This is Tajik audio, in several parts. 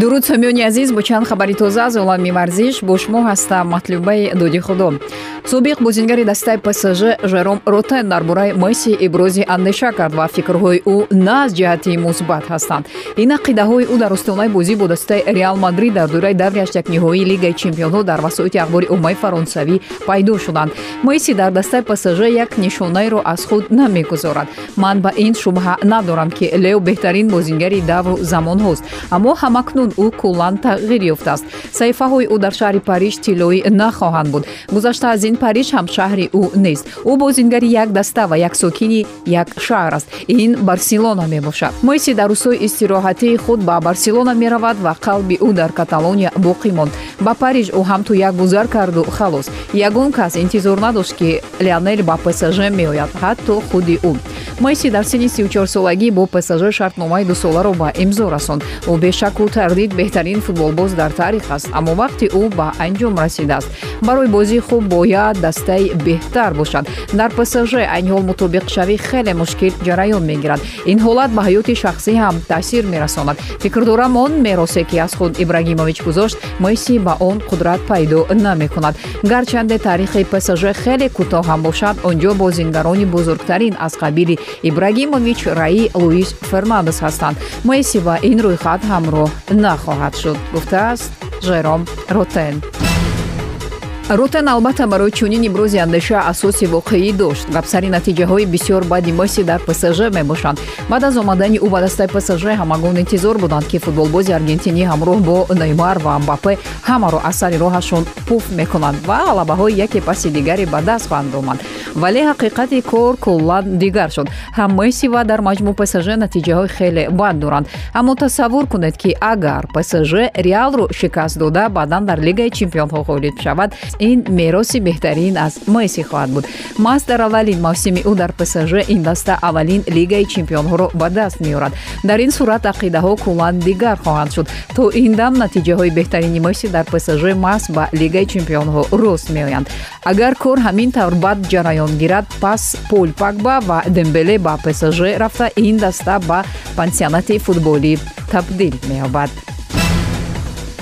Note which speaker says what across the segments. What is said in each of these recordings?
Speaker 1: дуруд сомиёни азиз бо чанд хабари тоза аз олами варзиш бо шумо ҳастам матлубаи доди худо собиқ бозингари дастаи псж жером ротен дар бораи месси ибрози андеша кард ва фикрҳои ӯ на аз ҷиҳати мусбат ҳастанд. Ин ақидаҳои ӯ дар остонаи бозӣ бо дастаи реал мадрид дар дораи даври ҳаштякниҳоии лигаи чемпионҳо дар васоити ахбори уммаи фаронсавӣ пайдо шуданд. Месси дар дастаи псж як нишонаеро аз худ намегузорад. Ман ба ин шубҳа надорам ки лео беҳтарин бозингари давру замонҳост аммо ҳамакнун ӯ куллан тағйир ёфтааст. Саҳифаҳои ӯ дар шаҳри париж тиллоӣ нахоҳанд буд. Гузашта аз ин париж ҳам шаҳри ӯ нест. Ӯ бозингари як даста ва як сокини як шаҳр аст. Ин барселона мебошад. Месси дар рӯзҳои истироҳатии худ ба барселона меравад ва қалби ӯ дар каталония боқӣ монд. Ба париж ӯ ҳам ту як гузар карду халос. Ягон кас интизор надошт ки леонел ба псж меояд ҳатто худи ӯ. Месси дар синни 34солагӣ бо псж шартномаи дусоларо ба имзо расонд. Ӯ бешаку тардид беҳтарин футболбоз дар таърих аст аммо вақте ӯ ба анҷом расидааст барои бозии хуб бояд дастаи беҳтар бошад. Дар псж айни ҳол мутобиқшавӣ хеле мушкил ҷараён мегирад. Ин ҳолат ба ҳаёти шахсӣ ҳам таъсир мерасонад. Фикр дорам он меросе ки аз худ ибрагимович гузошт месси ба он қудрат пайдо намекунад. Гарчанде таърихи псж хеле кӯтоҳ ҳам бошад. Он ҷо бозингарони бузургтарин аз қабили ибрагимович раи луис фернандес ҳастанд. Месси ба ин рӯйхат ҳамроҳ нахоҳад шуд гуфтааст жером ротен ротен албатта барои чунин ибрози андеша асоси воқеӣ дошт гапсари натиҷаҳои бисёр баъди месси дар псж мебошанд. Баъд аз омадани ӯ ба дастаи псж ҳамагон интизор буданд ки футболбози аргентинӣ ҳамроҳ бо неймар ва мбапе ҳамаро аз сари роҳашон пуф мекунанд ва ғалабаҳои яке паси дигаре ба даст хоҳанд омад вале ҳақиқати кор куллан дигар шуд. Ҳам месси ва дар маҷмӯъ псж натиҷаҳои хеле бад доранд. Аммо тасаввур кунед ки агар псж реалро шикаст дода баъдан дар лигаи чемпионҳо ғолиб шавад. Ин мероси беҳтарин аз месси хоҳад буд. Мас дар аввалин мавсими ӯ дар псж ин даста аввалин лигаи чемпионҳоро ба даст меорад. Дар ин сурат ақидаҳо куллан дигар хоҳанд шуд. То ин дам натиҷаҳои беҳтарини месси дар псж мас ба лигаи чемпионҳо рост меоянд. Агар кор ҳамин тавр бад ҷараён гирад пас пол пагба ва дембеле ба псж рафта ин даста ба пансионати футболӣ табдил меёбад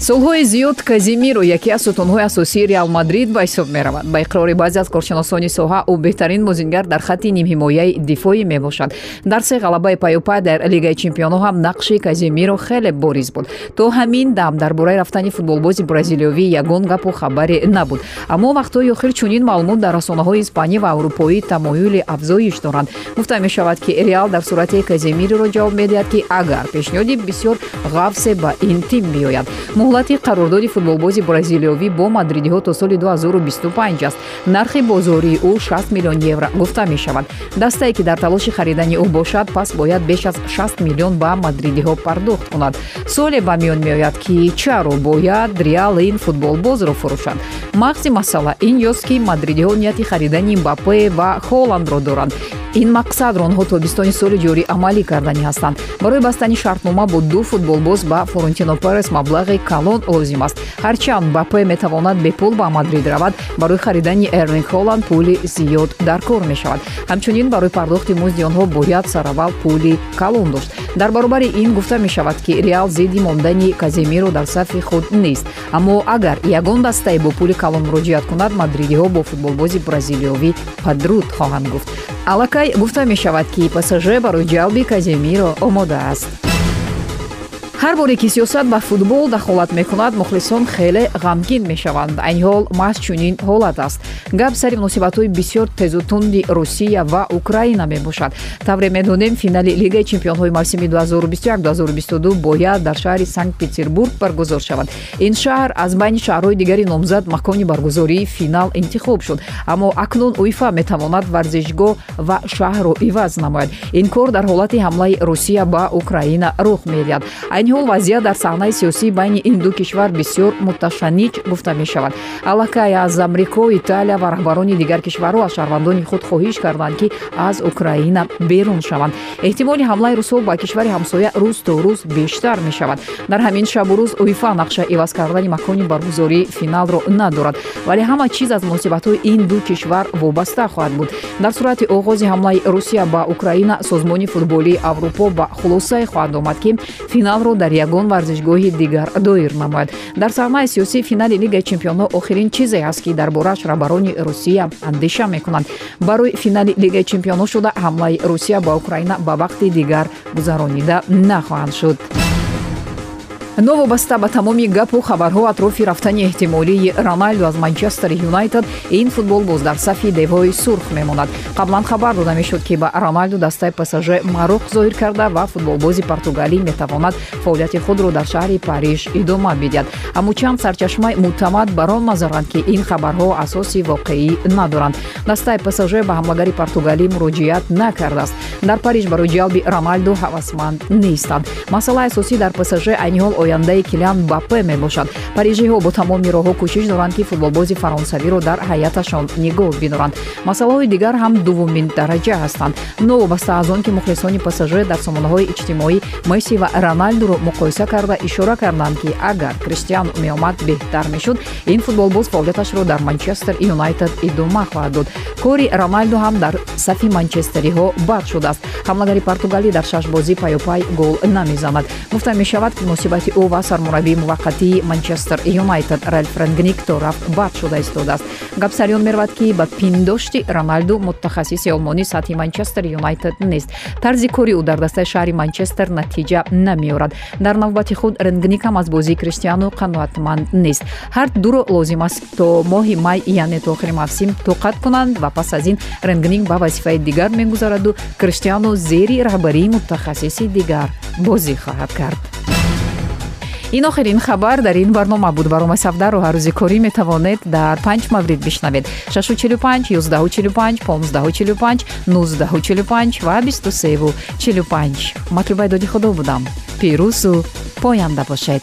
Speaker 1: солҳои зиёд казимиро яке аз сутунҳои асосии реал мадрид ба ҳисоб меравад. Ба иқрори баъзе аз коршиносони соҳа ӯ беҳтарин бозингар дар хатти нимҳимояи дифоӣ мебошад. Дар се ғалабаи паюпай дар лигаи чемпионҳо ҳам нақши казимиро хеле бориз буд. То ҳамин дам дар бораи рафтани футболбози бразилиёвӣ ягон гапу хабаре набуд. Аммо вақтҳои охир чунин маълумот дар расонаҳои испанӣ ва аврупоӣ тамоюли афзоиш доранд. Гуфта мешавад ки реал дар сурате каземириро ҷавоб медиҳад ки агар пешниҳоди бисёр ғафсе ба ин тим биёяд муҳлати қарордоди футболбози бразилиёвӣ бо мадридиҳо то соли 2025 аст. Нархи бозории ӯ 6 миллион евро гуфта мешавад. Дастае ки дар талоши харидани ӯ бошад пас бояд беш аз 6 миллион ба мадридиҳо пардохт кунад. Суоле ба миён меояд ки чаро бояд реал ин футболбозро фурӯшад. Мағзи масъала ин ёст ки мадридиҳо нияти харидани мбапе ва холандро доранд ин мақсадро онҳо тобистони соли ҷорӣ амалӣ карданӣ ҳастанд. Барои бастани шартнома бо ду футболбоз ба флорентино перес маблағи калон лозим аст. Ҳарчанд бапе метавонад бепул ба мадрид равад барои харидани эрлинг холанд пули зиёд дар кор мешавад. Ҳамчунин барои пардохти музди онҳо бояд сараввал пули калон дошт. Дар баробари ин гуфта мешавад ки реал зидди мондани каземиро дар сафи худ нест. Аммо агар ягон дастае бо пули калон муроҷиат кунад мадридиҳо бо футболбози бразилиёвӣ падруд хоҳанд гуфт аллакай гуфта мешавад ки псж барои ҷалби каземиро омода аст ҳар боре ки сиёсат ба футбол дахолат мекунад мухлисон хеле ғамгин мешаванд. Айни ҳол маҳз чунин ҳолат аст. Гап сари муносибатҳои бисёр тезутунди русия ва украина мебошад. Тавре медонем финали лигаи чемпионҳои мавсими 2021-2022 бояд дар шаҳри санкт петербург баргузор шавад ин шаҳр аз байни шаҳрҳои дигари номзад макони баргузории финал интихоб шуд. Аммо акнун уифа метавонад варзишгоҳ ва шаҳрро иваз намояд. Ин кор дар ҳолати ҳамлаи русия ба украина рух медиҳад айни ҳол вазъият дар саҳнаи сиёсӣ байни ин ду кишвар бисёр муташаннич гуфта мешавад. Аллакай аз амрико италия ва раҳбарони дигар кишварҳо аз шаҳрвандони худ хоҳиш карданд ки аз украина берун шаванд. Эҳтимоли ҳамлаи русҳо ба кишвари ҳамсоя рӯз то рӯз бештар мешавад. Дар ҳамин шабу рӯз уифа нақша иваз кардани макони баргузории финалро надорад. Вале ҳама чиз аз муносибатҳои ин ду кишвар вобаста хоҳад буд. Дар сурати оғози ҳамлаи русия ба украина созмони футболии аврупо ба хулосае хоҳад омад ки финалро дар ягон варзишгоҳи дигар доир намояд. Дар саҳнаи сиёсии финали лигаи чемпионҳо охирин чизе ҳаст ки дар борааш раҳбарони русия андеша мекунанд. Барои финали лигаи чемпионҳо шуда ҳамлаи русия ба украина ба вақти дигар гузаронида нахоҳанд шуд новобаста ба тамоми гапу хабарҳо атрофи рафтани эҳтимолии роналду аз манчестер юнайтед ин футбол боз дар сафи девҳои сурх мемонад. Қаблан хабар дода мешуд ки ба роналду дастаи псж маъруқ зоҳир карда ва футболбози португалӣ метавонад фаъолияти худро дар шаҳри париж идома бидиҳад. Аммо чанд сарчашмаи мӯътамад бар он мазаранд ки ин хабарҳо асоси воқеӣ надоранд. Дастаи псж ба ҳамлагари португалӣ муроҷиат накардааст. Дар париж барои ҷалби роналду ҳавасманд нестанд. Масъалаи асосӣ дар псж айни ҳол ояндаи килиан бапе мебошад. Парижиҳо бо тамоми роҳҳо кӯшиш доранд ки футболбози фаронсавиро дар ҳайаташон нигоҳ бидоранд. Масъалаҳои дигар ҳам дуввумин дараҷа ҳастанд. Новобаста аз он ки мухлисони псж дар сомонаҳои иҷтимоӣ месси ва роналдуро муқоиса карда ишора карданд ки агар криштиану меомад беҳтар мешуд ин футболбоз фаъолияташро дар манчестер юнайтед идома хоҳад дод. Кори роналду ҳам дар сафи манчестериҳо бад шудааст. Ҳамлагари португалӣ дар шашбозӣ паёпай гол намезанад. Гуфта мешавад ки муносибати ӯ ва сармураббии муваққатии манчестер юнайтед ралф рангник то рафт бад шуда истодааст. Гапсариён меравад ки ба пиндошти роналду мутахассиси олмонӣ сатҳи манчестер юнайтед нест. Тарзи кори ӯ дар дастаи шаҳри манчестер натиҷа намеорад. Дар навбати худ рангникам аз бозии криштиану қаноатманд нест. Ҳар дуро лозим аст то моҳи май яъне то охири мавсим тоқат кунанд ва пас аз ин рангник ба вазифаи дигар мегузараду криштиану зери раҳбарии мутахассиси дигар. Бозӣ хоҳад кард. Ин охирин хабар дар ин барнома буд. Барома савдаро ҳаррӯзи корӣ метавонед дар панҷ маврид бишнавед. 645 145 1545 1945 ва 2345 матлубаи доди худо будам. Пирӯзу поянда бошед